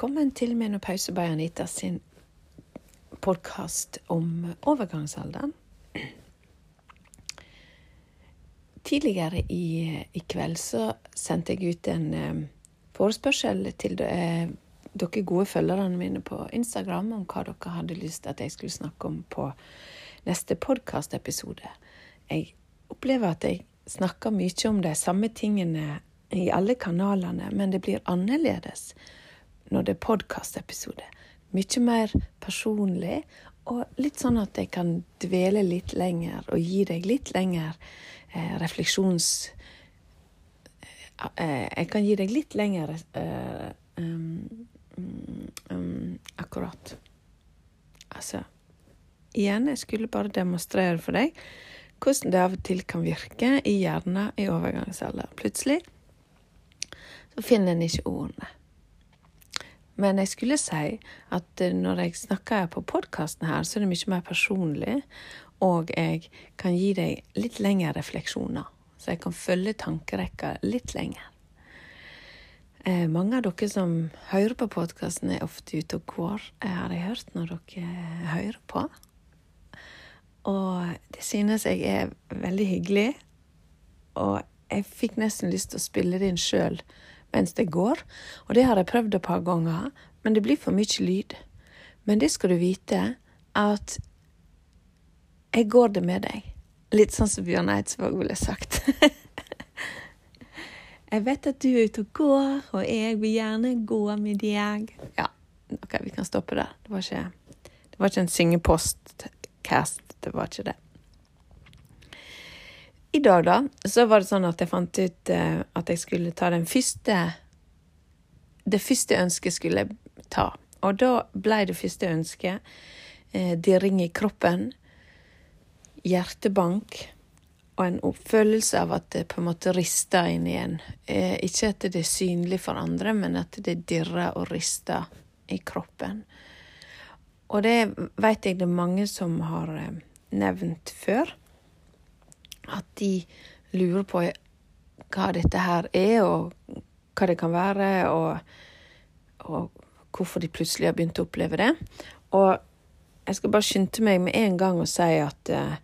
velkommen til Menopause by Anita sin podkast om overgangsalderen. Tidligere i, i, kveld så sendte jeg ut en eh, forespørsel til eh, dere gode følgerne mine på Instagram om hva dere hadde lyst til at jeg skulle snakke om på neste podkastepisode. Jeg opplever at jeg snakker mye om de samme tingene i alle kanalene, men det blir annerledes når det er podkastepisode. Mye mer personlig, og litt sånn at jeg kan dvele litt lenger og gi deg litt lenger eh, refleksjons... Eh, jeg kan gi deg litt lenger eh, um, um, Akkurat. Altså Igjen, jeg skulle bare demonstrere for deg hvordan det av og til kan virke i hjernen i overgangsalder. Plutselig så finner en ikke ordene. Men jeg skulle si at eh, når jeg snakker på podkasten her, så er det mye mer personlig, og jeg kan gi deg litt lengre refleksjoner. Så jeg kan følge tankerekka litt lenger. Eh, mange av dere som hører på podkasten, er ofte ute og går, jeg har jeg hørt når dere hører på. Og det synes jeg er veldig hyggelig. Og jeg fikk nesten lyst til å spille det inn sjøl mens det går. Og det har jeg prøvd et par ganger, men det blir for mye lyd. Men det skal du vite, at jeg går det med deg. Litt sånn som Bjørn Eidsvåg ville sagt. jeg vet at du er ute og går, og jeg vil gjerne gå med deg. Ja, ok, vi kan stoppe der. Det var ikke, det var ikke en syngepostcast. Det var ikke det. I dag, da, så var det sånn at jeg fant ut uh, at jeg skulle ta den første Det første ønsket skulle jeg ta. Og da ble det første ønsket uh, dirring i kroppen, hjertebank og en følelse av at det på en måte rister inn igjen. Uh, ikke at det er synlig for andre, men at det dirrer og rister i kroppen. Og det vet jeg det er mange som har nevnt før at de lurer på hva dette her er, og hva det kan være, og, og, hvorfor de plutselig har begynt å oppleve det. Og jeg skal bare skynde meg med en gang og si at uh,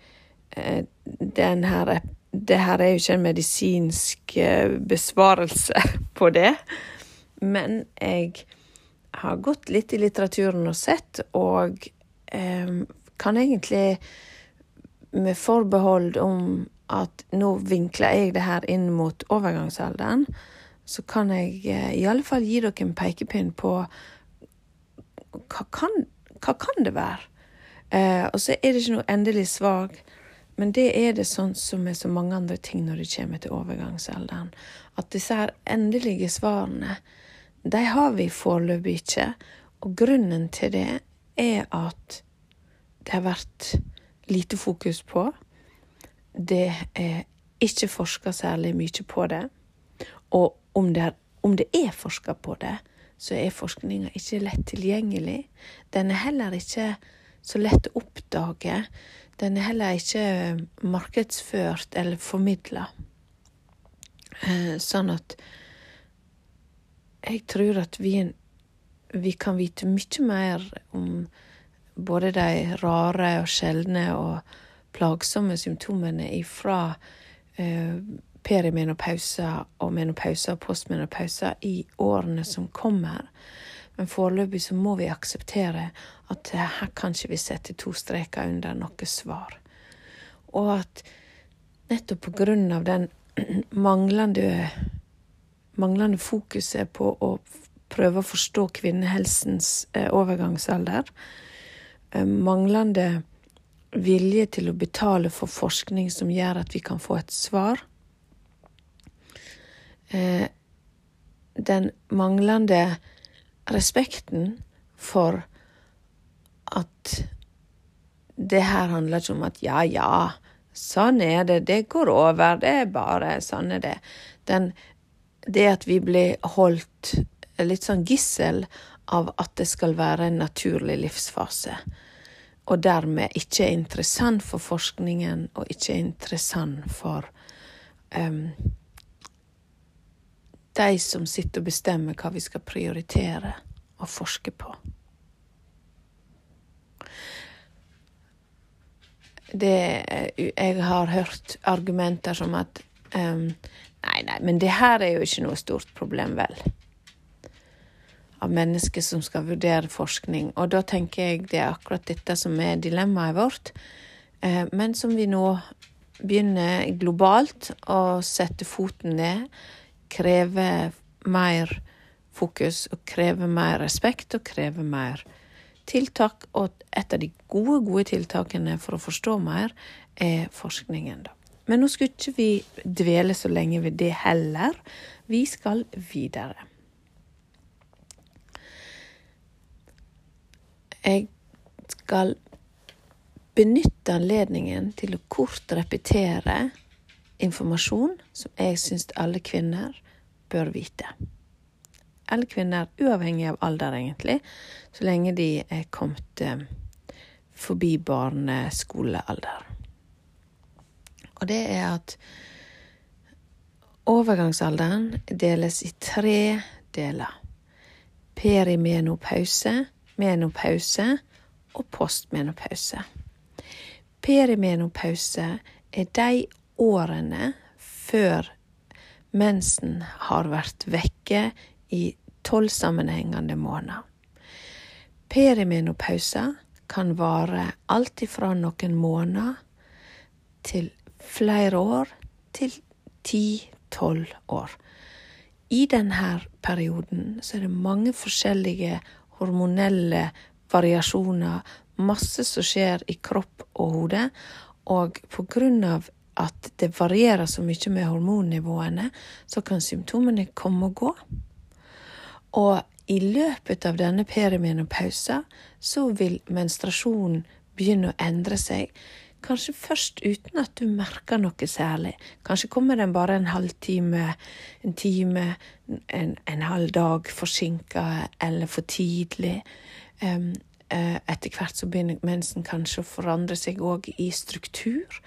her, det her er jo ikke en medisinsk uh, besvarelse på det, men jeg har gått litt i litteraturen og sett, og eh, kan egentlig med forbehold om at nå vinkler jeg det her inn mot overgangsalderen, så kan jeg eh, i alle fall gi dere en pekepinn på hva kan, hva kan det være? Eh, og så er det ikke noe endelig svar, men det er det sånn som med så mange andre ting når det kommer til overgangsalderen. At disse her endelige svarene, de har vi foreløpig ikke. Og grunnen til det er at det har vært lite fokus på. Det er ikke forska særlig mye på det. Og om det er, om det er forska på det, så er forskninga ikke lett tilgjengelig. Den er heller ikke så lett å oppdage. Den er heller ikke markedsført eller formidla. Eh, sånn at jeg tror at vi, vi kan vite mye mer om både de rare og sjeldne og plagsomme symptomene ifra eh, og menopause og postmenopause i årene som kommer. Men foreløpig så må vi akseptere at her kan ikke vi sette to streker under noe svar. Og at nettopp på grunn av den manglende, manglende fokuset på å prøve å forstå kvinnehelsens eh, overgangsalder, Eh, manglende vilje til å betale for forskning som gjør at vi kan få et svar. Eh, den manglende respekten for at det her handler ikke om at ja, ja, sånn er det, det går over, det er bare sånn er det. Den, det at vi blir holdt litt sånn gissel av at det skal være en naturlig livsfase og dermed ikke er interessant for forskningen og ikke er interessant for um, de som sitter og bestemmer hva vi skal prioritere å forske på. Det, jeg har hørt argumenter som at um, Nei, nei, men det her er jo ikke noe stort problem, vel. Av mennesker som skal vurdere forskning. Og da tenker jeg det er akkurat dette som er dilemmaet vårt, uh, men som vi nå begynner globalt å sette foten ned, kreve mer fokus og kreve mer respekt og kreve mer tiltak, og et av de gode, gode tiltakene for å forstå mer, er forskningen, da. Men nå skulle ikke vi dvele så lenge ved det heller. Vi skal videre. Jeg skal benytte anledningen til å kort repetere informasjon som jeg syns alle kvinner bør vite Alle kvinner, uavhengig av alder, egentlig, så lenge de er kommet eh, forbi barneskolealder. Og det er at overgangsalderen deles i tre deler. Perimenopause, menopause og postmenopause. Perimenopause er de årene før mensen har vært vekke i tolv sammenhengende måneder. Perimenopause kan vare alt ifra noen måneder til flere år til ti-tolv år. I denne perioden så er det mange forskjellige hormonelle variasjoner, masse som skjer i kropp og hode, og på grunn av at det varierer så mye med hormonnivåene, så kan symptomene komme og gå. Og i løpet av denne perimenopausen så vil menstruasjonen begynne å endre seg. Kanskje først uten at du merker noe særlig. Kanskje kommer den bare en halvtime, en time, en, en halv dag forsinka eller for tidlig. Um, etter hvert så begynner mensen kanskje å forandre seg òg i struktur.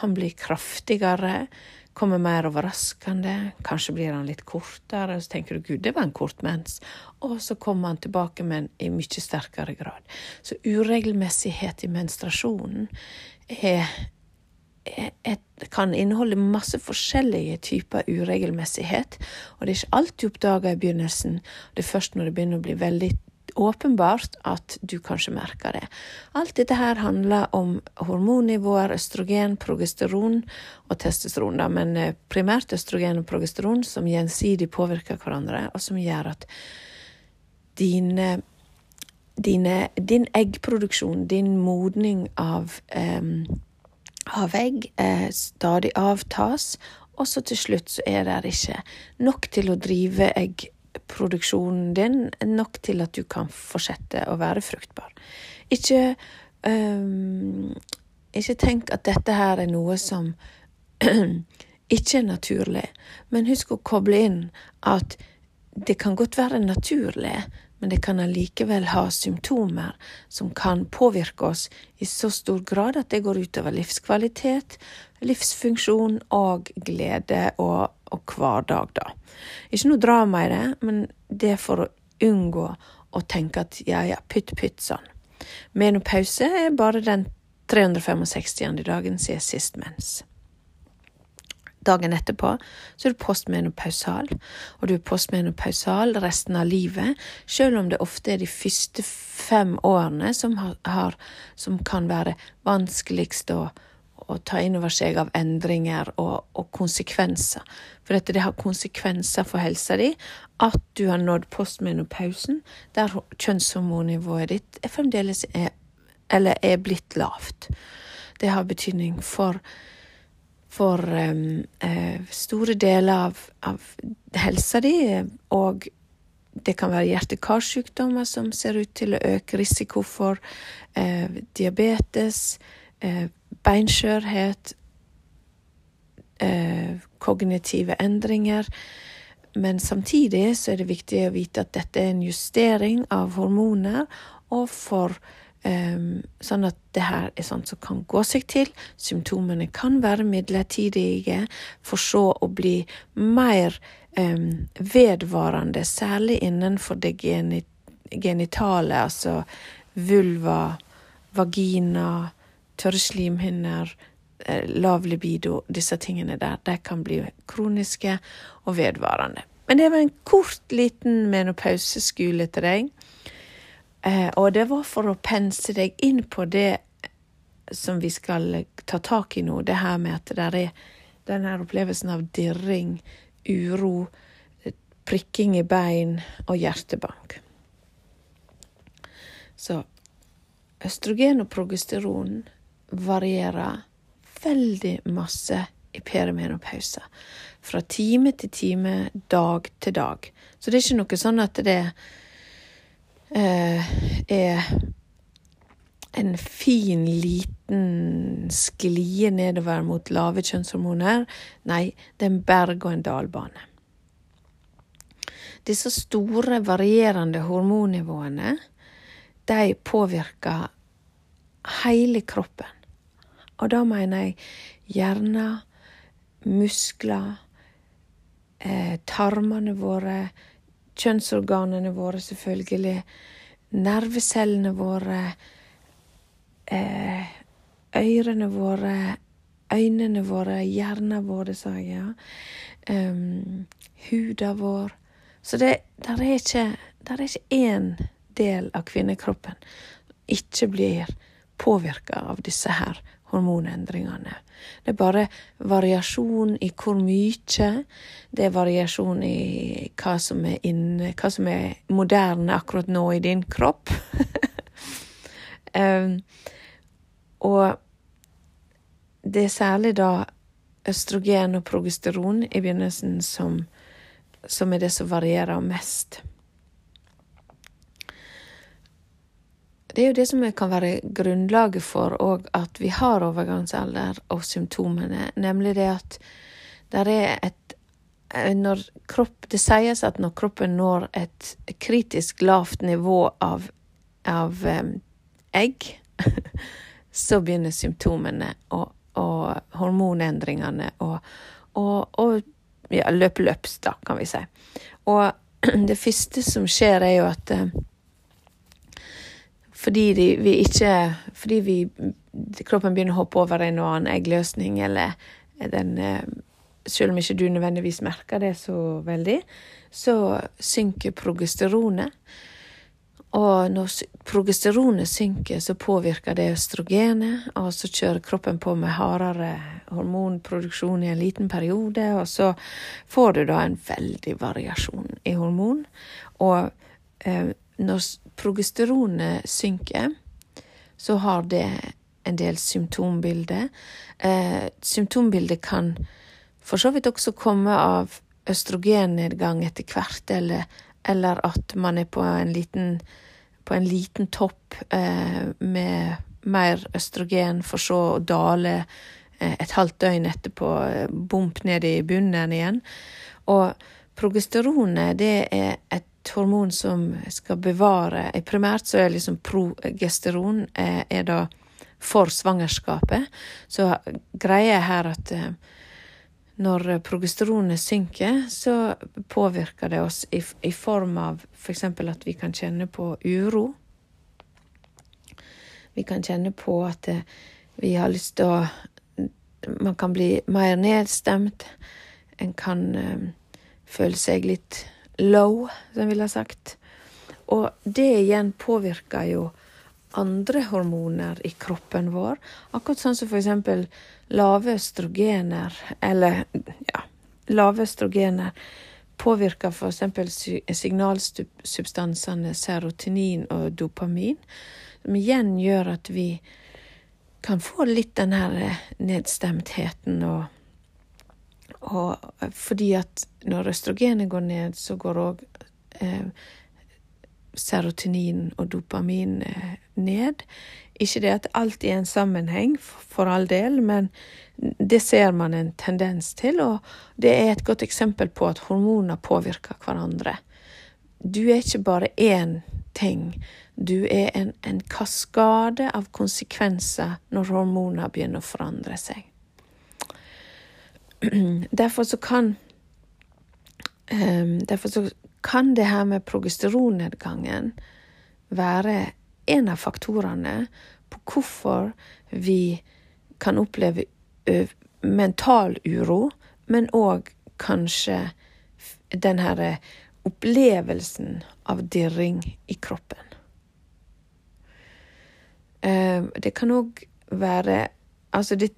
Han blir kraftigere kommer mer overraskende. Kanskje blir han litt kortere, og så tenker du 'gud, det var en kort mens'. Og så kommer han tilbake, men i mye sterkere grad. Så uregelmessighet i menstruasjonen er, er, er, kan inneholde masse forskjellige typer uregelmessighet. Og det er ikke alt du oppdager i begynnelsen. Det er først når det begynner å bli veldig åpenbart at du kanskje merker det. Alt dette her handler om hormonnivåer, østrogen, progesteron og testosteron, da, men eh, primært østrogen og progesteron som gjensidig påvirker hverandre, og som gjør at dine, dine, din eggproduksjon, din modning av, um, av egg, eh, stadig avtas, og så til slutt så er det ikke nok til å drive eggproduksjonen din nok til at du kan fortsette å være fruktbar. Ikke, um, ikke tenk at dette her er noe som ikke er naturlig, men husk å koble inn at det kan godt være naturlig, men det kan allikevel ha symptomer som kan påvirke oss i så stor grad at det går utover livskvalitet, livsfunksjon og glede og og hverdag, da. Ikke noe drama i det, men det er for å unngå å tenke at ja, ja, pytt, pytt sånn. Menopause er bare den 365. dagen siden sist mens. Dagen etterpå så er du postmenopausal, og du er postmenopausal resten av livet, selv om det ofte er de første fem årene som, har, som kan være vanskeligst å å ta inn over seg av endringer og, og konsekvenser. For dette, det har konsekvenser for helsa di at du har nådd postmenopausen, der kjønnshormonnivået ditt er fremdeles er, eller er blitt lavt. Det har betydning for, for um, uh, store deler av, av helsa di, og det kan være hjerte-karsykdommer som ser ut til å øke risiko for uh, diabetes, uh, beinskjørhet, eh, kognitive endringer. Men samtidig så er det viktig å vite at dette er en justering av hormoner, og for sånn at det her er sånt som kan gå seg til. Symptomene kan være midlertidige, for så å bli mer um, vedvarende, særlig innenfor det genitale, altså vulva, vagina, tørre slimhinner, eh, lav libido, disse tingene der, de kan bli kroniske og vedvarende. Men det var en kort, liten menopauseskole til deg. Eh, og det var for å pense deg inn på det som vi skal ta tak i nå, det her med at det er denne opplevelsen av dirring, uro, prikking i bein og hjertebank. Så østrogen og progesteron varierer veldig masse i perimenopause. Fra time til time, dag til dag. Så det er ikke noe sånn at det eh, er en fin, liten sklie nedover mot lave kjønnshormoner. Nei, det er en berg- og en dalbane. Disse store, varierende hormonnivåene, de påvirker hele kroppen. Og da mener jeg hjerner, muskler, eh, tarmene våre, kjønnsorganene våre, selvfølgelig, nervecellene våre, eh, ørene våre, øynene våre, hjernen vår, sa jeg, ja. Um, huda vår, så det der er ikke der er ikke én del av kvinnekroppen som ikke blir påvirka av disse her hormonendringene. Det er bare variasjon i hvor mye. Det er variasjon i hva som er inne, hva som er moderne akkurat nå i din kropp. um, og det er særlig da østrogen og progesteron i begynnelsen som som er det som varierer mest. Det er jo det som kan være grunnlaget for at vi har overgangsalder og symptomene, nemlig det at det er et når kropp, Det sies at når kroppen når et kritisk lavt nivå av, av um, egg, så begynner symptomene og, og hormonendringene og, og, og ja, løp løps, da, kan vi si. Og det første som skjer, er jo at eh, fordi de, vi ikke Fordi vi, kroppen begynner å hoppe over en og annen eggløsning, eller den eh, Selv om ikke du nødvendigvis merker det så veldig, så synker progesteronet. Og når progesteronet synker, så påvirker det østrogenet, og så kjører kroppen på med hardere hormonproduksjon i en liten periode, og så får du da en veldig variasjon i hormon. Og eh, når progesteronet synker, så har det en del symptombilder. Eh, symptombildet kan for så vidt også komme av østrogennedgang etter hvert, eller eller at man er på en liten, på en liten topp eh, med mer østrogen, for så å dale eh, et halvt døgn etterpå, eh, bump ned i bunnen igjen. Og progesteronet, det er et hormon som skal bevare Primært så er liksom progesteron eh, er da for svangerskapet. Så greia er her at eh, når progesteronet synker, så påvirker det oss i, i form av f.eks. For at vi kan kjenne på uro. Vi kan kjenne på at eh, vi har lyst til å Man kan bli mer nedstemt. En kan føle seg litt low, som vi ville sagt. Og det igjen påvirker jo andre hormoner i kroppen vår. Akkurat sånn som eksempel lave østrogener, eller ja, lave østrogener påvirker f.eks. signalsubstansene serotonin og dopamin, som igjen gjør at vi kan få litt den her nedstemtheten og, og fordi at når østrogenet går ned, så går òg eh, serotonin og dopamin eh, ned. Ikke det at alt er en sammenheng, for all del, men det ser man en tendens til, og det er et godt eksempel på at hormoner påvirker hverandre. Du er ikke bare én ting, du er en, en kaskade av konsekvenser når hormoner begynner å forandre seg. Derfor så kan um, Derfor så kan det her med progesteronnedgangen være en av faktorene på hvorfor vi kan oppleve mental uro, men òg kanskje den her opplevelsen av dirring i kroppen. Det kan òg være Altså, det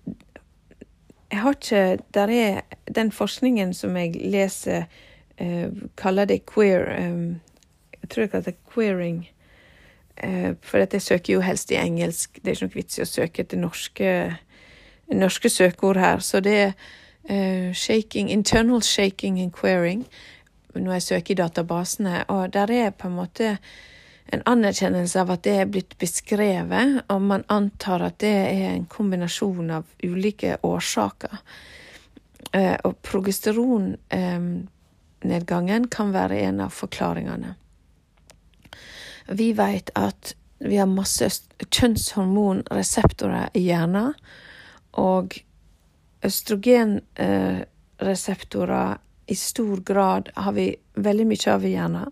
Jeg har ikke Der er den forskningen som jeg leser, kaller det queer Jeg tror jeg kaller det queering Eh, for jeg søker jo helst i engelsk. Det er ikke noe vits i å søke etter norske, norske søkeord her. Så det er uh, shaking, internal shaking and queering når jeg søker i databasene. Og der er på en måte en anerkjennelse av at det er blitt beskrevet, og man antar at det er en kombinasjon av ulike årsaker. Uh, og progesteronnedgangen um, kan være en av forklaringene. Vi vet at vi har masse kjønnshormonreseptorer i hjernen, og østrogenreseptorer i stor grad har vi veldig mye av i hjernen.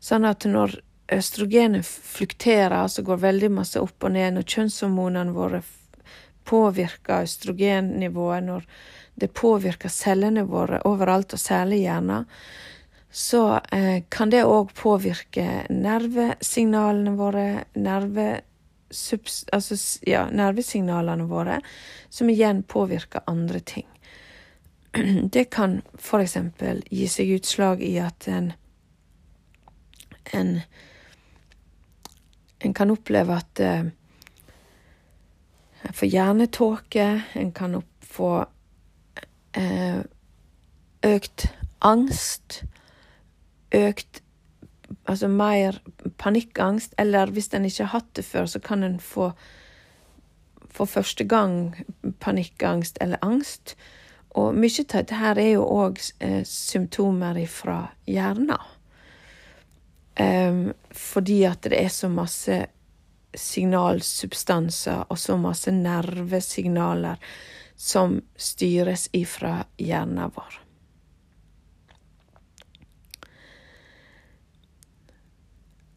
Sånn at når østrogenet flukterer, altså går veldig masse opp og ned, når kjønnshormonene våre påvirker østrogennivået, når det påvirker cellene våre overalt, og særlig hjernen, så eh, kan det òg påvirke nervesignalene våre, nerve, subs, altså, ja, nervesignalene våre, som igjen påvirker andre ting. Det kan eksempel gi seg utslag i at en en, en kan oppleve at eh, en får hjernetåke, en kan få eh, økt angst økt Altså mer panikkangst, eller hvis en ikke har hatt det før, så kan en få for første gang panikkangst eller angst. Og mye av dette er jo òg eh, symptomer fra hjernen. Um, fordi at det er så masse signalsubstanser og så masse nervesignaler som styres ifra hjernen vår.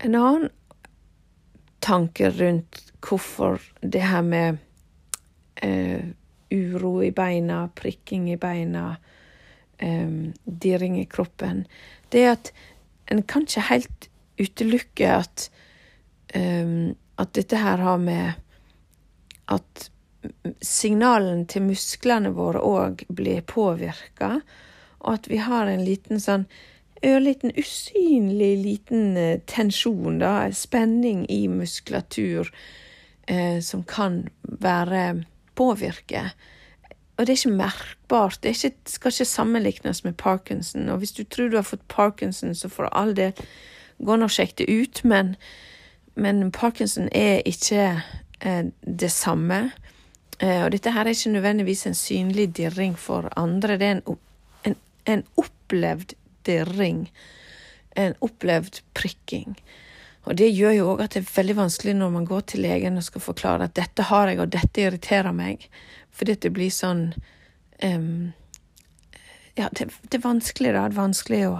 En annen tanke rundt hvorfor det her med eh, uro i beina, prikking i beina, eh, dirring i kroppen, det er at en kan ikke helt utelukke at um, at dette her har med at signalene til musklene våre òg blir påvirka, og at vi har en liten sånn ørliten, usynlig liten eh, tensjon, da, spenning i muskulatur, eh, som kan være påvirke. Og det er ikke merkbart. Det ikke, skal ikke sammenlignes med parkinson. Og hvis du tror du har fått parkinson, så får all del gå og sjekke det ut, men, men parkinson er ikke eh, det samme. Eh, og dette her er ikke nødvendigvis en synlig dirring for andre. Det er en, en, en opplevd dirring. En opplevd prikking. Og det gjør jo òg at det er veldig vanskelig når man går til legen og skal forklare at 'dette har jeg, og dette irriterer meg', fordi det blir sånn um, Ja, det, det, er vanskelig, da. Det er vanskelig å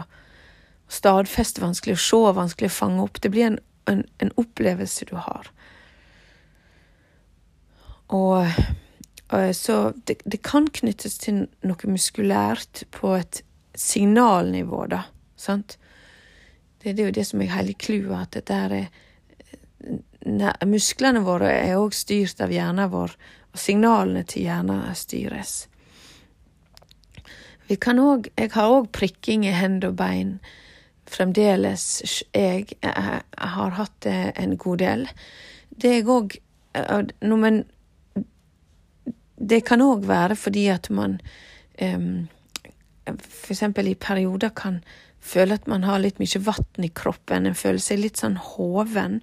stadfeste, vanskelig å se, vanskelig å fange opp. Det blir en, en, en opplevelse du har. Og, og så det, det kan knyttes til noe muskulært på et signalnivå, da. Sant? Det, det er jo det som er hele clouet, at dette er eh, Musklene våre er òg styrt av hjernen vår, signalene til hjernen styres. Også, Jeg har òg prikking i hender og bein. Fremdeles. Jeg, jeg, jeg har hatt det en god del. Det er òg Men det kan òg være fordi at man um, eksempel i perioder kan føle at man har litt mye vann i kroppen, en føler seg litt sånn hoven.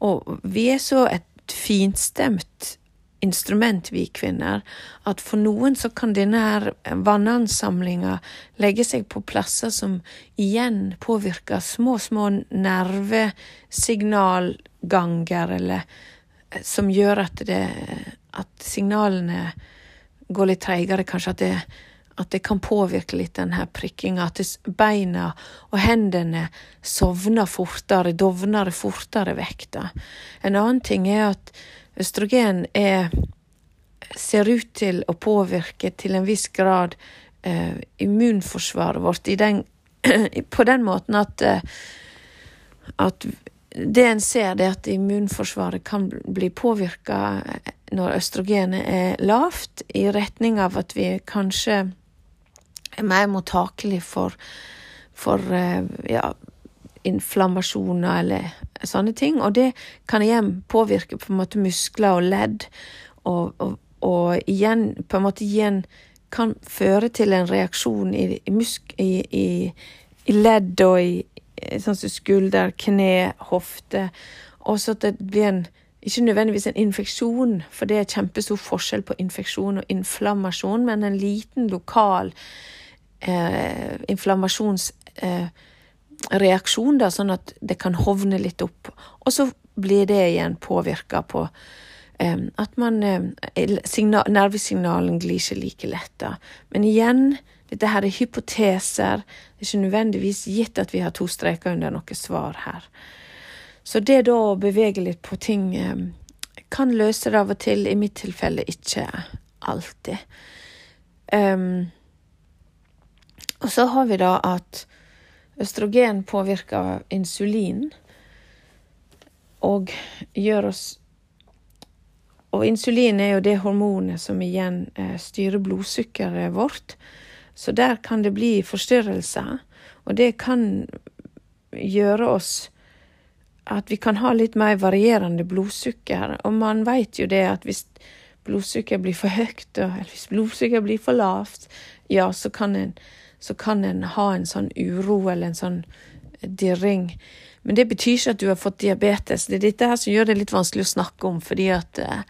Og vi er så et finstemt instrument, vi kvinner, at for noen så kan denne her vannansamlinga legge seg på plasser som igjen påvirker små, små nervesignalganger, eller eh, som gjør at det at signalene går litt treigere, kanskje at det At det kan påvirke litt den her prikkinga. At beina og hendene sovner fortere, dovner fortere vekk. En annen ting er at østrogen er, ser ut til å påvirke til en viss grad eh, immunforsvaret vårt den, på den måten at, eh, at det en ser, det er at immunforsvaret kan bli påvirka når østrogenet er lavt, i retning av at vi kanskje er mer mottakelige for, for eh, ja, inflammasjoner eller sånne ting. Og det kan igjen påvirke på en måte muskler og ledd, og, og, og igjen på en måte igjen kan føre til en reaksjon i, i, musk, i, i, i ledd og i sånn som skulder, kne, hofte. Og så at det blir en ikke nødvendigvis en infeksjon, for det er kjempestor forskjell på infeksjon og inflammasjon, men en liten lokal eh, inflammasjons... eh, da, sånn at det kan hovne litt opp. Og så blir det igjen påvirka på eh, at man eh, signal, Nervesignalen glir ikke like lett, da. Men igjen, dette her er hypoteser. Det er ikke nødvendigvis gitt at vi har to streker under noe svar her. Så det da å bevege litt på ting eh, kan løse det av og til. I mitt tilfelle ikke alltid. Um, og så har vi da at østrogen påvirker insulin og gjør oss Og insulin er jo det hormonet som igjen eh, styrer blodsukkeret vårt. Så der kan det bli forstyrrelser, og det kan gjøre oss at vi kan ha litt mer varierende blodsukker. Og man vet jo det at hvis blodsukkeret blir for høyt, eller hvis blodsukkeret blir for lavt, ja, så kan en, så kan en ha en sånn uro eller en sånn dirring. Men det betyr ikke at du har fått diabetes. Det er dette her som gjør det litt vanskelig å snakke om, fordi at eh,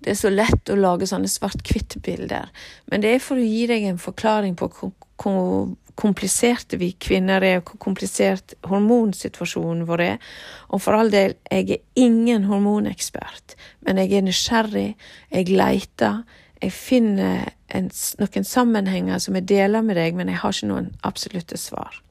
det er så lett å lage sånne svart-hvitt-bilder. Men det er for å gi deg en forklaring på hvor kompliserte vi kvinner er, hvor komplisert hormonsituasjonen vår er. Og for all del, jeg er ingen hormonekspert, men jeg er nysgjerrig, jeg leiter, jeg finner en, noen sammenhenger som jeg deler med deg, men jeg har ikke noen absolutte svar.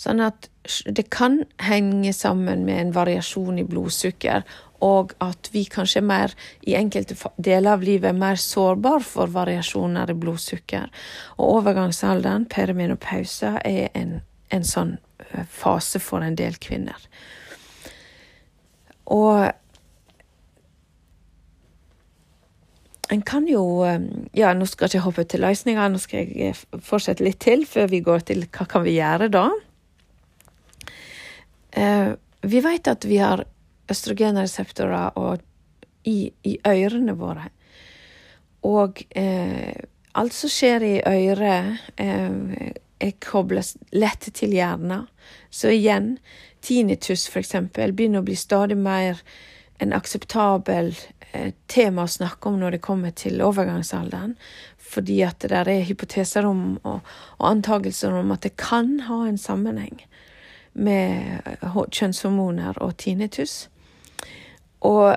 Sånn at det kan henge sammen med en variasjon i blodsukker, og at vi kanskje er mer, i enkelte deler av livet, er mer sårbar for variasjoner i blodsukker. Og overgangsalderen, perimenopausa, er en, en sånn fase for en del kvinner. Og en kan jo Ja, nå skal jeg ikke hoppe til løsninger, nå skal jeg fortsette litt til før vi går til hva kan vi gjøre da. Vi vet at vi har østrogenreseptorer i, i, ørene våre. Og eh, alt som skjer i øret, eh, er koblet lett til hjernen. Så igjen, tinnitus eksempel begynner å bli stadig mer en akseptabel eh, tema å snakke om når det kommer til overgangsalderen. Fordi at det der er hypoteser om og, og antakelser om at det kan ha en sammenheng med kjønnshormoner og tinnitus. Og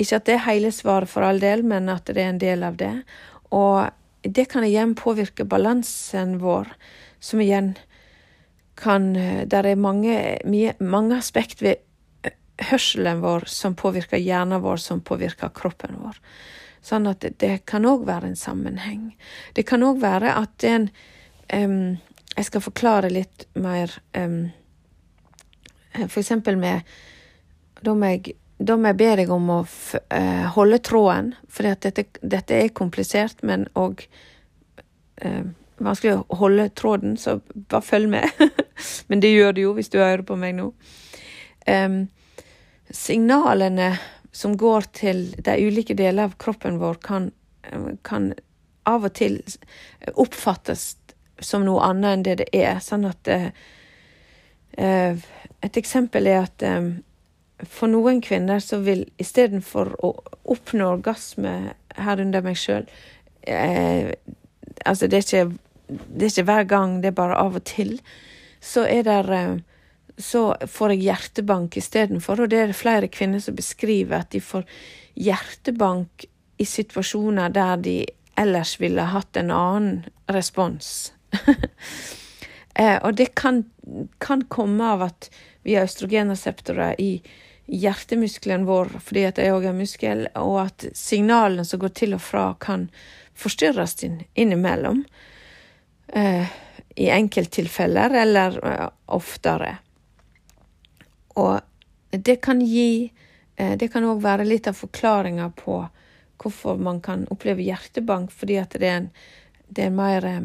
ikke at det er hele svaret for all del, men at det er en del av det. Og det kan igjen påvirke balansen vår, som igjen kan Der er mange, mange aspekt ved hørselen vår som påvirker hjernen vår, som påvirker kroppen vår. Sånn at det, kan òg være en sammenheng. Det kan òg være at en um, Jeg skal forklare litt mer um, For eksempel med Da må jeg da må jeg be deg om å uh, holde tråden, for dette, dette, er komplisert, men òg uh, vanskelig å holde tråden, så bare følg med. men det gjør du jo hvis du hører på meg nå. Um, signalene som går til de ulike deler av kroppen vår, kan, kan av og til oppfattes som noe annet enn det det er. Sånn at eh, Et eksempel er at eh, for noen kvinner så vil istedenfor å oppnå orgasme herunder meg sjøl eh, Altså, det er, ikke, det er ikke hver gang, det er bare av og til. Så er det eh, Så får jeg hjertebank istedenfor, og det er det flere kvinner som beskriver at de får hjertebank i situasjoner der de ellers ville hatt en annen respons. eh, og det kan, kan, komme av at vi har østrogenreseptorer i hjertemuskelen vår fordi at jeg òg er muskel, og at signalene som går til og fra, kan forstyrres inn, innimellom. Eh, I enkelttilfeller eller eh, oftere. Og det kan gi eh, Det kan òg være litt av forklaringa på hvorfor man kan oppleve hjertebank, fordi at det er en, det er mer eh,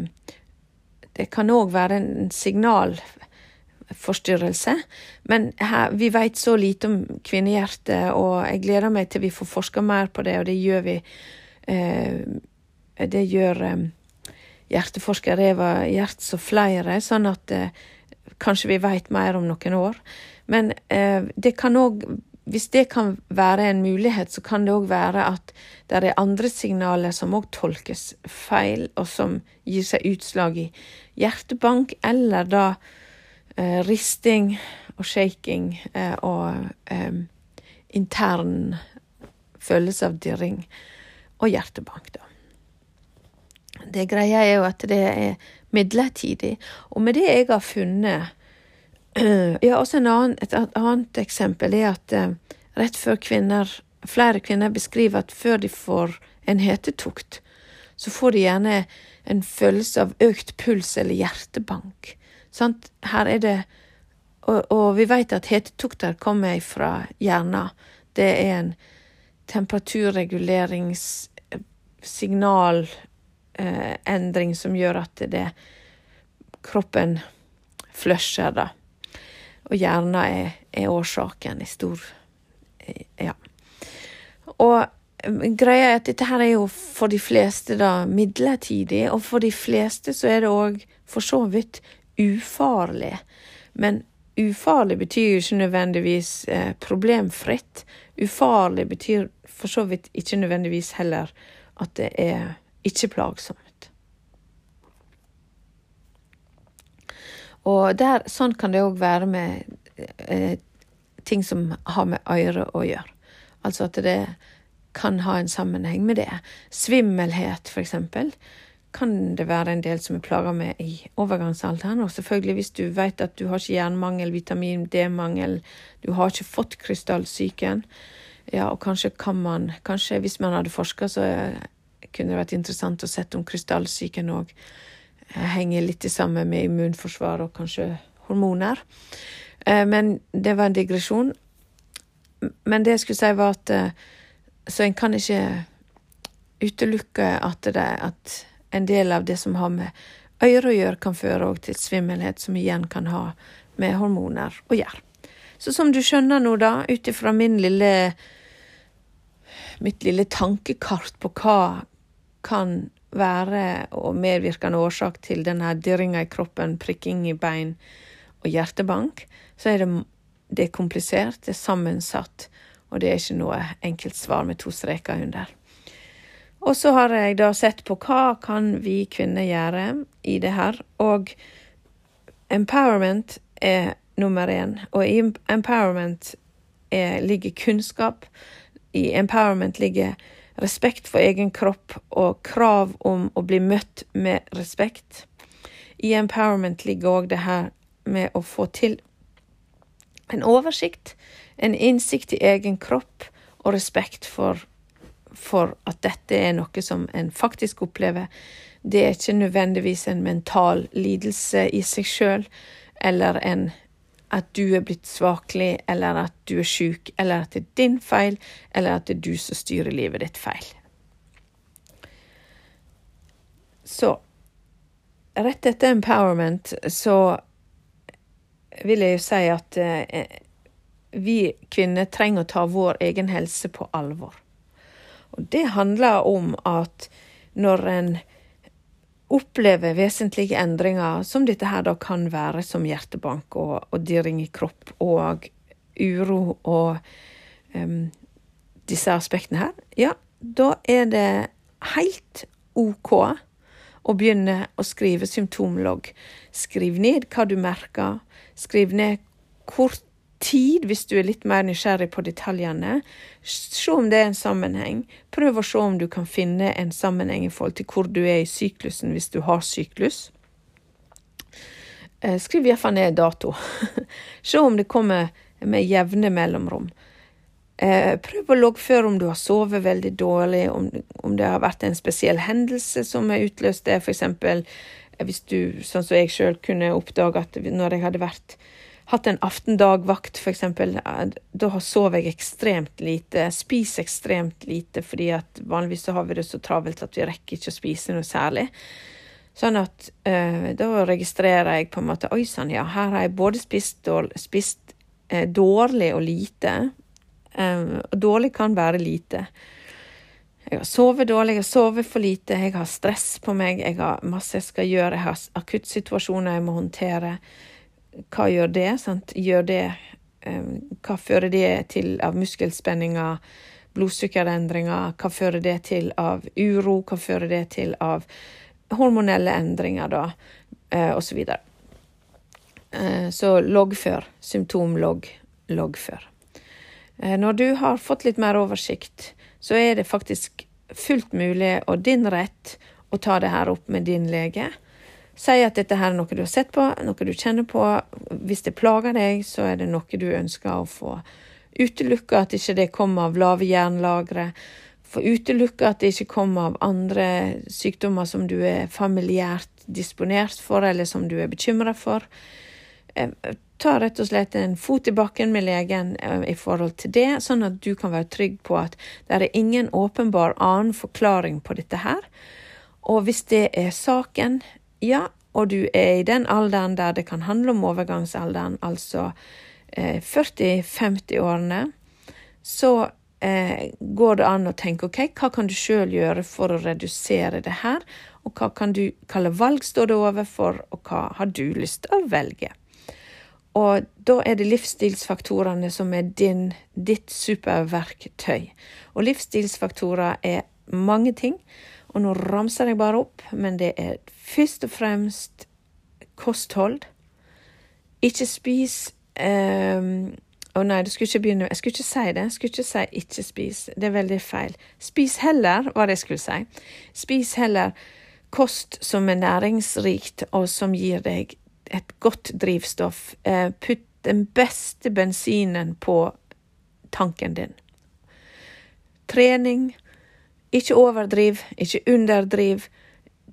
Det kan òg være en signalforstyrrelse. Men her, vi vet så lite om kvinnehjertet, og jeg gleder meg til vi får forska mer på det, og det gjør vi eh, Det gjør hjerteforsker Eva Gjerts og flere, sånn at kanskje vi vet mer om noen år. Men eh, det kan òg hvis det kan være en mulighet, så kan det òg være at det er andre signaler som òg tolkes feil, og som gir seg utslag i hjertebank, eller da eh, risting og shaking eh, og eh, intern følelse av dirring og hjertebank, da. Det greia er jo at det er midlertidig, og med det jeg har funnet Ja, også annen, et annet eksempel er at uh, rett før kvinner Flere kvinner beskriver at før de får en hetetukt, så får de gjerne en følelse av økt puls eller hjertebank. Sant? Her er det og, og vi vet at hetetukter kommer fra hjernen. Det er en temperaturreguleringssignalendring eh, som gjør at det kroppen flusher, da. Og hjernen er, er årsaken i stor Ja. Og eh, greia er at dette her er jo for de fleste da midlertidig, og for de fleste så er det òg for så vidt ufarlig. Men ufarlig betyr jo ikke nødvendigvis eh, problemfritt. Ufarlig betyr for så vidt ikke nødvendigvis heller at det er ikke plagsomt. Og der, sånn kan det òg være med eh, ting som har med øret å gjøre. Altså at det kan ha en sammenheng med det. Svimmelhet, for eksempel, kan det være en del som er plaga med i overgangsalderen. Og selvfølgelig hvis du vet at du har ikke jernmangel, vitamin D-mangel, du har ikke fått krystallsyken, ja, og kanskje kan man Kanskje hvis man hadde forska, så kunne det vært interessant å sette om krystallsyken òg henger litt sammen med immunforsvar og kanskje hormoner. Eh, men det var en digresjon. Men det jeg skulle si, var at eh, Så en kan ikke utelukke at, det, at en del av det som har med øyre å gjøre, kan føre til svimmelhet, som igjen kan ha med hormoner å gjøre. Så som du skjønner nå, da, ut ifra mitt lille tankekart på hva kan være og medvirkende årsak til denne dirringa i kroppen, prikking i bein og hjertebank, så er det, det er komplisert, det er sammensatt, og det er ikke noe enkelt svar med to streker under. Og så har jeg da sett på hva kan vi kvinner gjøre i det her, og empowerment er nummer én, og i empowerment er, ligger kunnskap, i empowerment ligger respekt for egen kropp og krav om å bli møtt med respekt. I empowerment ligger òg det her med å få til en oversikt, en innsikt i egen kropp og respekt for, for at dette er noe som en faktisk opplever. Det er ikke nødvendigvis en mental lidelse i seg sjøl, eller en at du er blitt svakelig, eller at du er sjuk, eller at det er din feil, eller at det er du som styrer livet ditt feil. Så rett etter empowerment så vil jeg jo si at eh, vi kvinner trenger å ta vår egen helse på alvor. Og det handler om at når en opplever vesentlige endringer, som dette her da kan være, som hjertebank og, og dirring i kropp og uro og um, disse aspektene her, ja, da er det helt OK å begynne å skrive symptomlogg. Skriv ned hva du merker. Skriv ned hvor tid, hvis du er litt mer nysgjerrig på detaljene. Se om det er en sammenheng. Prøv å se om du kan finne en sammenheng i forhold til hvor du er i syklusen, hvis du har syklus. Eh, skriv iallfall ned dato. se om det kommer med jevne mellomrom. Eh, prøv å loggføre om du har sovet veldig dårlig, om, det har vært en spesiell hendelse som har utløst det, eksempel eh, hvis du, sånn som jeg sjøl, kunne oppdage at når jeg hadde vært hatt en aftendagvakt, eksempel, da sover jeg ekstremt lite, spiser ekstremt lite, fordi at vanligvis så har vi det så travelt at vi rekker ikke å spise noe særlig. Sånn at eh, da registrerer jeg på en måte Oi sann, ja, her har jeg både spist, dårlig, spist eh, dårlig og lite. Eh, og dårlig kan være lite. Jeg har sovet dårlig, jeg har sovet for lite, jeg har stress på meg, jeg har masse jeg skal gjøre, jeg har akuttsituasjoner jeg må håndtere hva gjør det? Sant? Gjør det um, Hva fører det til av muskelspenninger, blodsukkerendringer? Hva fører det til av uro? Hva fører det til av hormonelle endringer, da? Uh, og så videre. Uh, så loggfør. Symptomlogg. Loggfør. Når du har fått litt mer oversikt, så er det faktisk fullt mulig og din rett å ta det her opp med din lege. Si at dette her er noe du har sett på, noe du kjenner på. Hvis det plager deg, så er det noe du ønsker å få utelukka, at ikke det kommer av lave jernlagre. Få utelukka at det ikke kommer av andre sykdommer som du er familiært disponert for, eller som du er bekymra for. Eh, ta rett og slett en fot i bakken med legen eh, i forhold til det, sånn at du kan være trygg på at det er ingen åpenbar annen forklaring på dette her. Og hvis det er saken, ja, og du er i den alderen der det kan handle om overgangsalderen, altså eh, 40-50-årene, så eh, går det an å tenke ok, hva kan du sjøl gjøre for å redusere det her, og hva kan du kalle valg står det overfor, og hva har du lyst til å velge? Og da er det livsstilsfaktorene som er din, ditt superverktøy. Og livsstilsfaktorer er mange ting. Og nå ramser jeg bare opp, men det er først og fremst kosthold. Ikke spis um, å nei, du skulle ikke begynne Jeg skulle ikke si det. Jeg skulle ikke si 'ikke spis'. Det er veldig feil. Spis heller, var det jeg skulle si. Spis heller kost som er næringsrikt, og som gir deg et godt drivstoff. Eh, putt den beste bensinen på tanken din. Trening, ikke overdriv, ikke underdriv.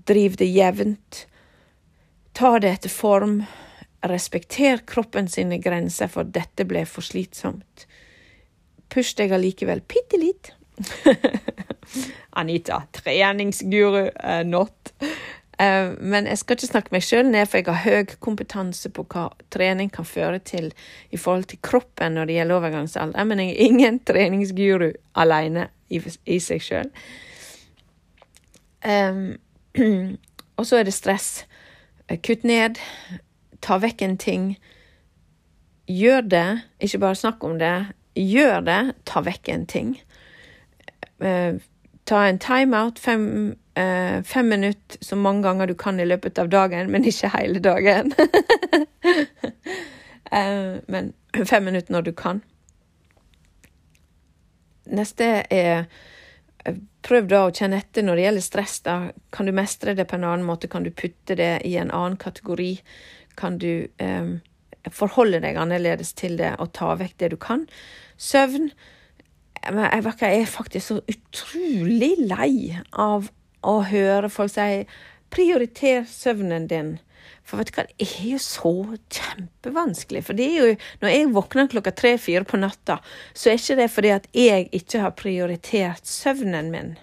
Driv det jevnt. Ta det etter form. Respekter kroppen sine grenser, for dette ble for slitsomt. Push deg allikevel bitte litt. Anita, treningsguru, uh, not. Uh, men jeg skal ikke snakke meg sjøl ned, for jeg har høy kompetanse på hva trening kan føre til i forhold til kroppen når det gjelder overgangsalder, men jeg er ingen treningsguru alene i, i seg sjøl. Um, og så er det stress. Kutt ned. Ta vekk en ting. Gjør det, ikke bare snakk om det. Gjør det, ta vekk en ting. Uh, ta en timeout, fem, uh, fem minutter så mange ganger du kan i løpet av dagen, men ikke hele dagen. men fem minutter når du kan. Neste er eh, Prøv da å kjenne etter når det gjelder stress. da. Kan du mestre det på en annen måte? Kan du putte det i en annen kategori? Kan du um, forholde deg annerledes til det og ta vekk det du kan? Søvn. Jeg, er faktisk så utrolig lei av å høre folk si 'prioriter søvnen din'. For vet du hva, det er jo så kjempevanskelig. For det er jo, når jeg våkner klokka tre-fire på natta, så er ikke det fordi at jeg ikke har prioritert søvnen min.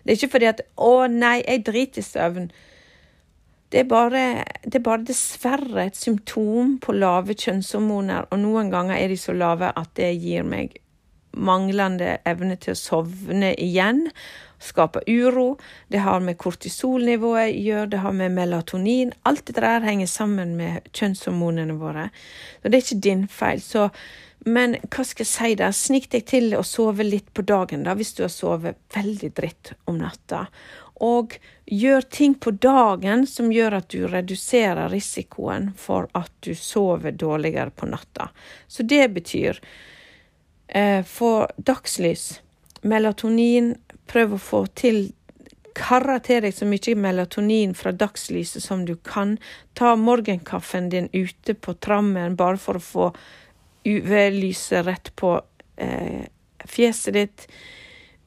Det er ikke fordi at 'å nei, jeg driter i søvn'. Det er, bare, det er bare dessverre et symptom på lave kjønnshormoner, og noen ganger er de så lave at det gir meg manglende evne til å sovne igjen, skaper uro. Det har med kortisolnivået å gjøre, det har med melatonin Alt det der henger sammen med kjønnshormonene våre. Så det er ikke din feil. Så, men hva skal jeg si der? Snik deg til å sove litt på dagen, da, hvis du har sovet veldig dritt om natta. og gjør ting på dagen som gjør at du reduserer risikoen for at du sover dårligere på natta. Så det betyr eh, få dagslys, melatonin, prøv å få til Karre til deg så mye melatonin fra dagslyset som du kan. Ta morgenkaffen din ute på trammen bare for å få UV-lyset rett på eh, fjeset ditt.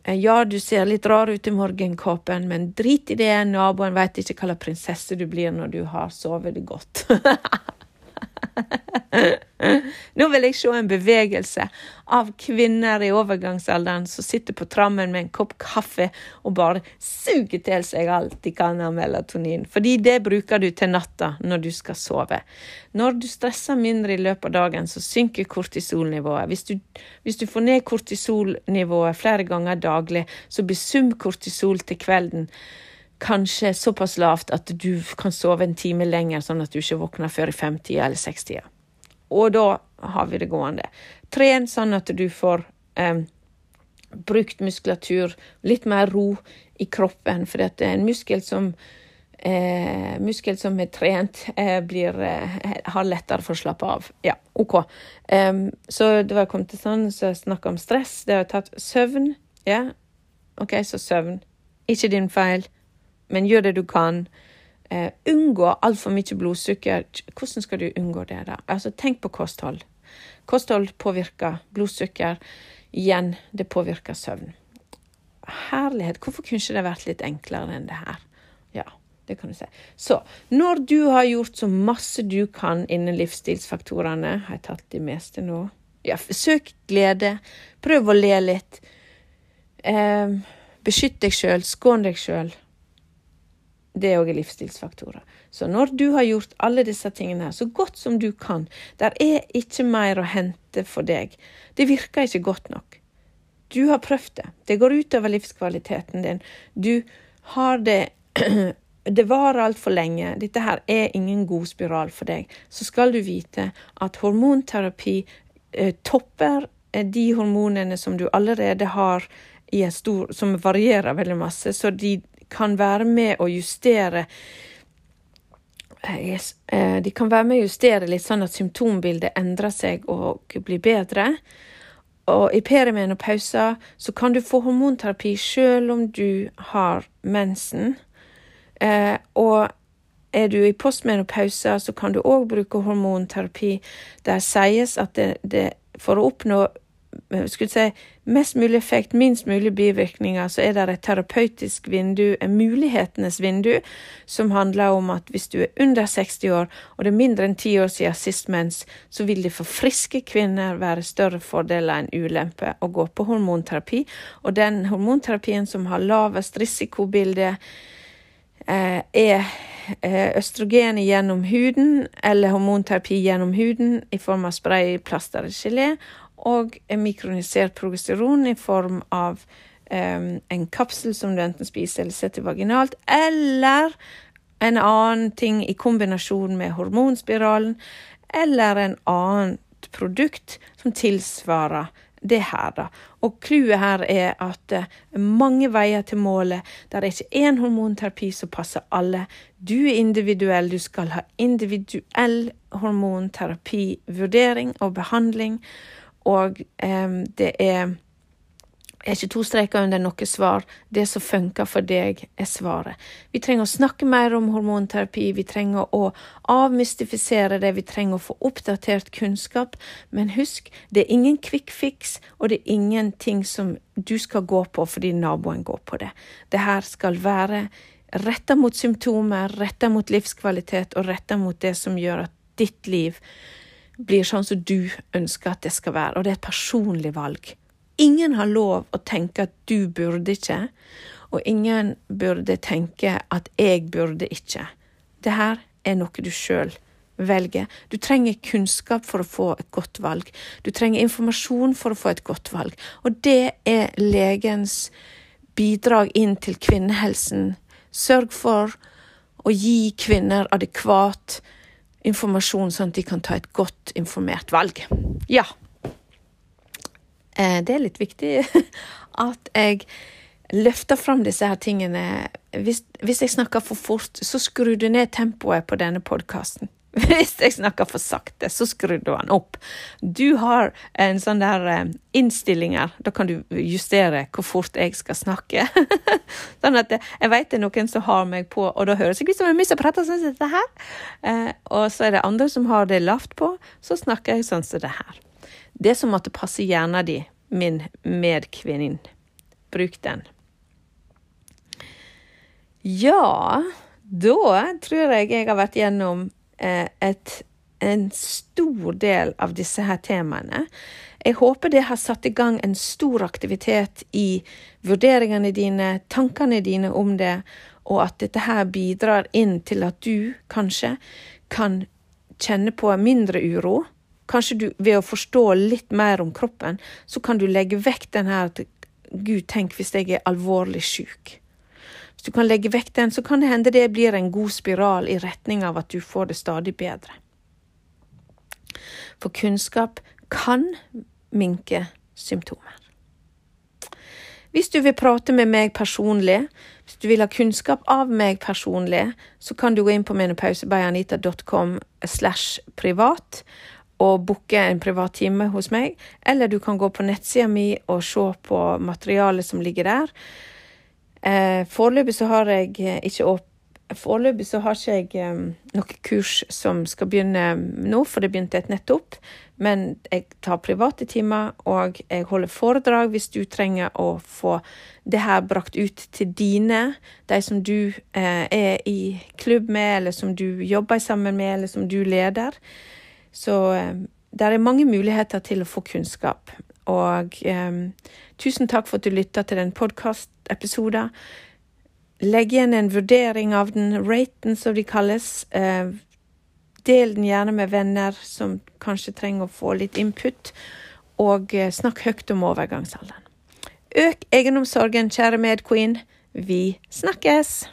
Eh, ja, du ser litt rar ut i morgenkåpen, men drit i det, naboen veit ikke hva slags prinsesse du blir når du har sovet godt. Nå vil jeg se en bevegelse av kvinner i overgangsalderen som sitter på trammen med en kopp kaffe og bare suger til seg alt de kan av melatonin, fordi det bruker du til natta når du skal sove. Når du stresser mindre i løpet av dagen, så synker kortisolnivået. Hvis du, hvis du får ned kortisolnivået flere ganger daglig, så blir sum kortisol til kvelden kanskje såpass lavt at du kan sove en time lenger, sånn at du ikke våkner før i femtida eller sekstida. Og da har vi det gående. Tren sånn at du får um, brukt muskulatur, litt mer ro i kroppen, for det er en muskel som eh, muskel som er trent, eh, blir, eh, har lettere for å slappe av. Ja, OK. så det var kommet til sånn, så jeg snakka om stress. Det har tatt søvn. Ja, OK, så søvn. Ikke din feil, men gjør det du kan. Uh, unngå altfor mye blodsukker. Hvordan skal du unngå det? da? Altså, Tenk på kosthold. Kosthold påvirker blodsukker. Igjen, det påvirker søvn. Herlighet, hvorfor kunne ikke det vært litt enklere enn det her? Ja, det kan du si. Så når du har gjort så masse du kan innen livsstilsfaktorene, har jeg tatt de meste nå? Ja, søk glede. Prøv å le litt. Eh, beskytt deg sjøl. Skån deg sjøl det òg er livsstilsfaktorer. Så når du har gjort alle disse tingene her så godt som du kan, der er ikke mer å hente for deg. Det virker ikke godt nok. Du har prøvd det. Det går utover livskvaliteten din. Du har det Det varer altfor lenge. Dette her er ingen god spiral for deg. Så skal du vite at hormonterapi eh, topper eh, de hormonene som du allerede har i en stor, som varierer veldig masse, så de kan være med å justere eh, eh, de kan være med å justere litt sånn at symptombildet endrer seg og blir bedre. Og i perimenopausa så kan du få hormonterapi selv om du har mensen. Eh, og er du i postmenopausa, så kan du òg bruke hormonterapi. Der sies at det, det, for å oppnå skulle si, mest mulig effekt, minst mulig bivirkninger, så er det et terapeutisk vindu, et mulighetenes vindu, som handler om at hvis du er under 60 år, og det er mindre enn ti år siden sist mens, så vil det for friske kvinner være større fordeler enn ulempe å gå på hormonterapi. Og den hormonterapien som har lavest risikobilde, eh, er østrogen østrogenet gjennom huden, eller hormonterapi gjennom huden i form av spray, plaster eller gelé, og mikronisert progesteron i form av um, en kapsel som du enten spiser eller setter vaginalt, eller en annen ting i kombinasjon med hormonspiralen, eller en annet produkt som tilsvarer det her, da. Og clouet her er at det er mange veier til målet. Det er ikke én hormonterapi som passer alle. Du er individuell, du skal ha individuell hormonterapi, vurdering og behandling. Og um, det er, er ikke to streker under noe svar. Det som funker for deg, er svaret. Vi trenger å snakke mer om hormonterapi, vi trenger å avmystifisere det, vi trenger å få oppdatert kunnskap. Men husk, det er ingen quick fix, og det er ingenting som du skal gå på fordi naboen går på det. Det her skal være retta mot symptomer, retta mot livskvalitet og retta mot det som gjør at ditt liv blir sånn som du ønsker at det skal være, og det er et personlig valg. Ingen har lov å tenke at du burde ikke, og ingen burde tenke at jeg burde ikke. Det her er noe du sjøl velger. Du trenger kunnskap for å få et godt valg. Du trenger informasjon for å få et godt valg. Og det er legens bidrag inn til kvinnehelsen. Sørg for å gi kvinner adekvat informasjon, sånn at de kan ta et godt informert valg. Ja. Eh, det er litt viktig at jeg løfter fram disse her tingene. Hvis, hvis jeg snakker for fort, så skrur du ned tempoet på denne podkasten. Hvis jeg snakker for sakte, så skrur du den opp. Du har en sånn der eh, innstillinger, da kan du justere hvor fort jeg skal snakke. sånn at jeg vet det er noen som har meg på, og da høres jeg ut som en mus som prater sånn som dette her. Eh, og så er det andre som har det lavt på, så snakker jeg sånn som det her. Det som måtte passe hjernen din, min medkvinne. Bruk den. Ja, da tror jeg jeg har vært gjennom eh, et, en stor del av disse her temaene. Jeg håper det har satt i gang en stor aktivitet i vurderingene dine, tankene dine om det, og at dette her bidrar inn til at du kanskje kan kjenne på mindre uro. Kanskje du, ved å forstå litt mer om kroppen, så kan du legge vekk den her at Gud, tenk hvis jeg er alvorlig syk. Hvis du kan legge vekk den, så kan det hende det blir en god spiral i retning av at du får det stadig bedre. For kunnskap kan minke symptomer. Hvis du vil prate med meg personlig, hvis du vil ha kunnskap av meg personlig, så kan du gå inn på menopausebayanita.com slash privat og booke en privat time hos meg, eller du kan gå på nettsida mi og se på materialet som ligger der. Eh, foreløpig så har jeg eh, ikke opp Foreløpig så har ikke jeg um, noe kurs som skal begynne nå, for det begynte et nettopp. Men jeg tar private timer, og jeg holder foredrag hvis du trenger å få det her brakt ut til dine, de som du eh, er i klubb med, eller som du jobber sammen med, eller som du leder. Så eh, det er mange muligheter til å få kunnskap. Og eh, tusen takk for at du lytta til den podkastepisoden. Legg igjen en vurdering av den, raten som de kalles. Eh, del den gjerne med venner som kanskje trenger å få litt input, og eh, snakk høyt om overgangsalderen. Øk egenomsorgen, kjære medqueen. Vi snakkes!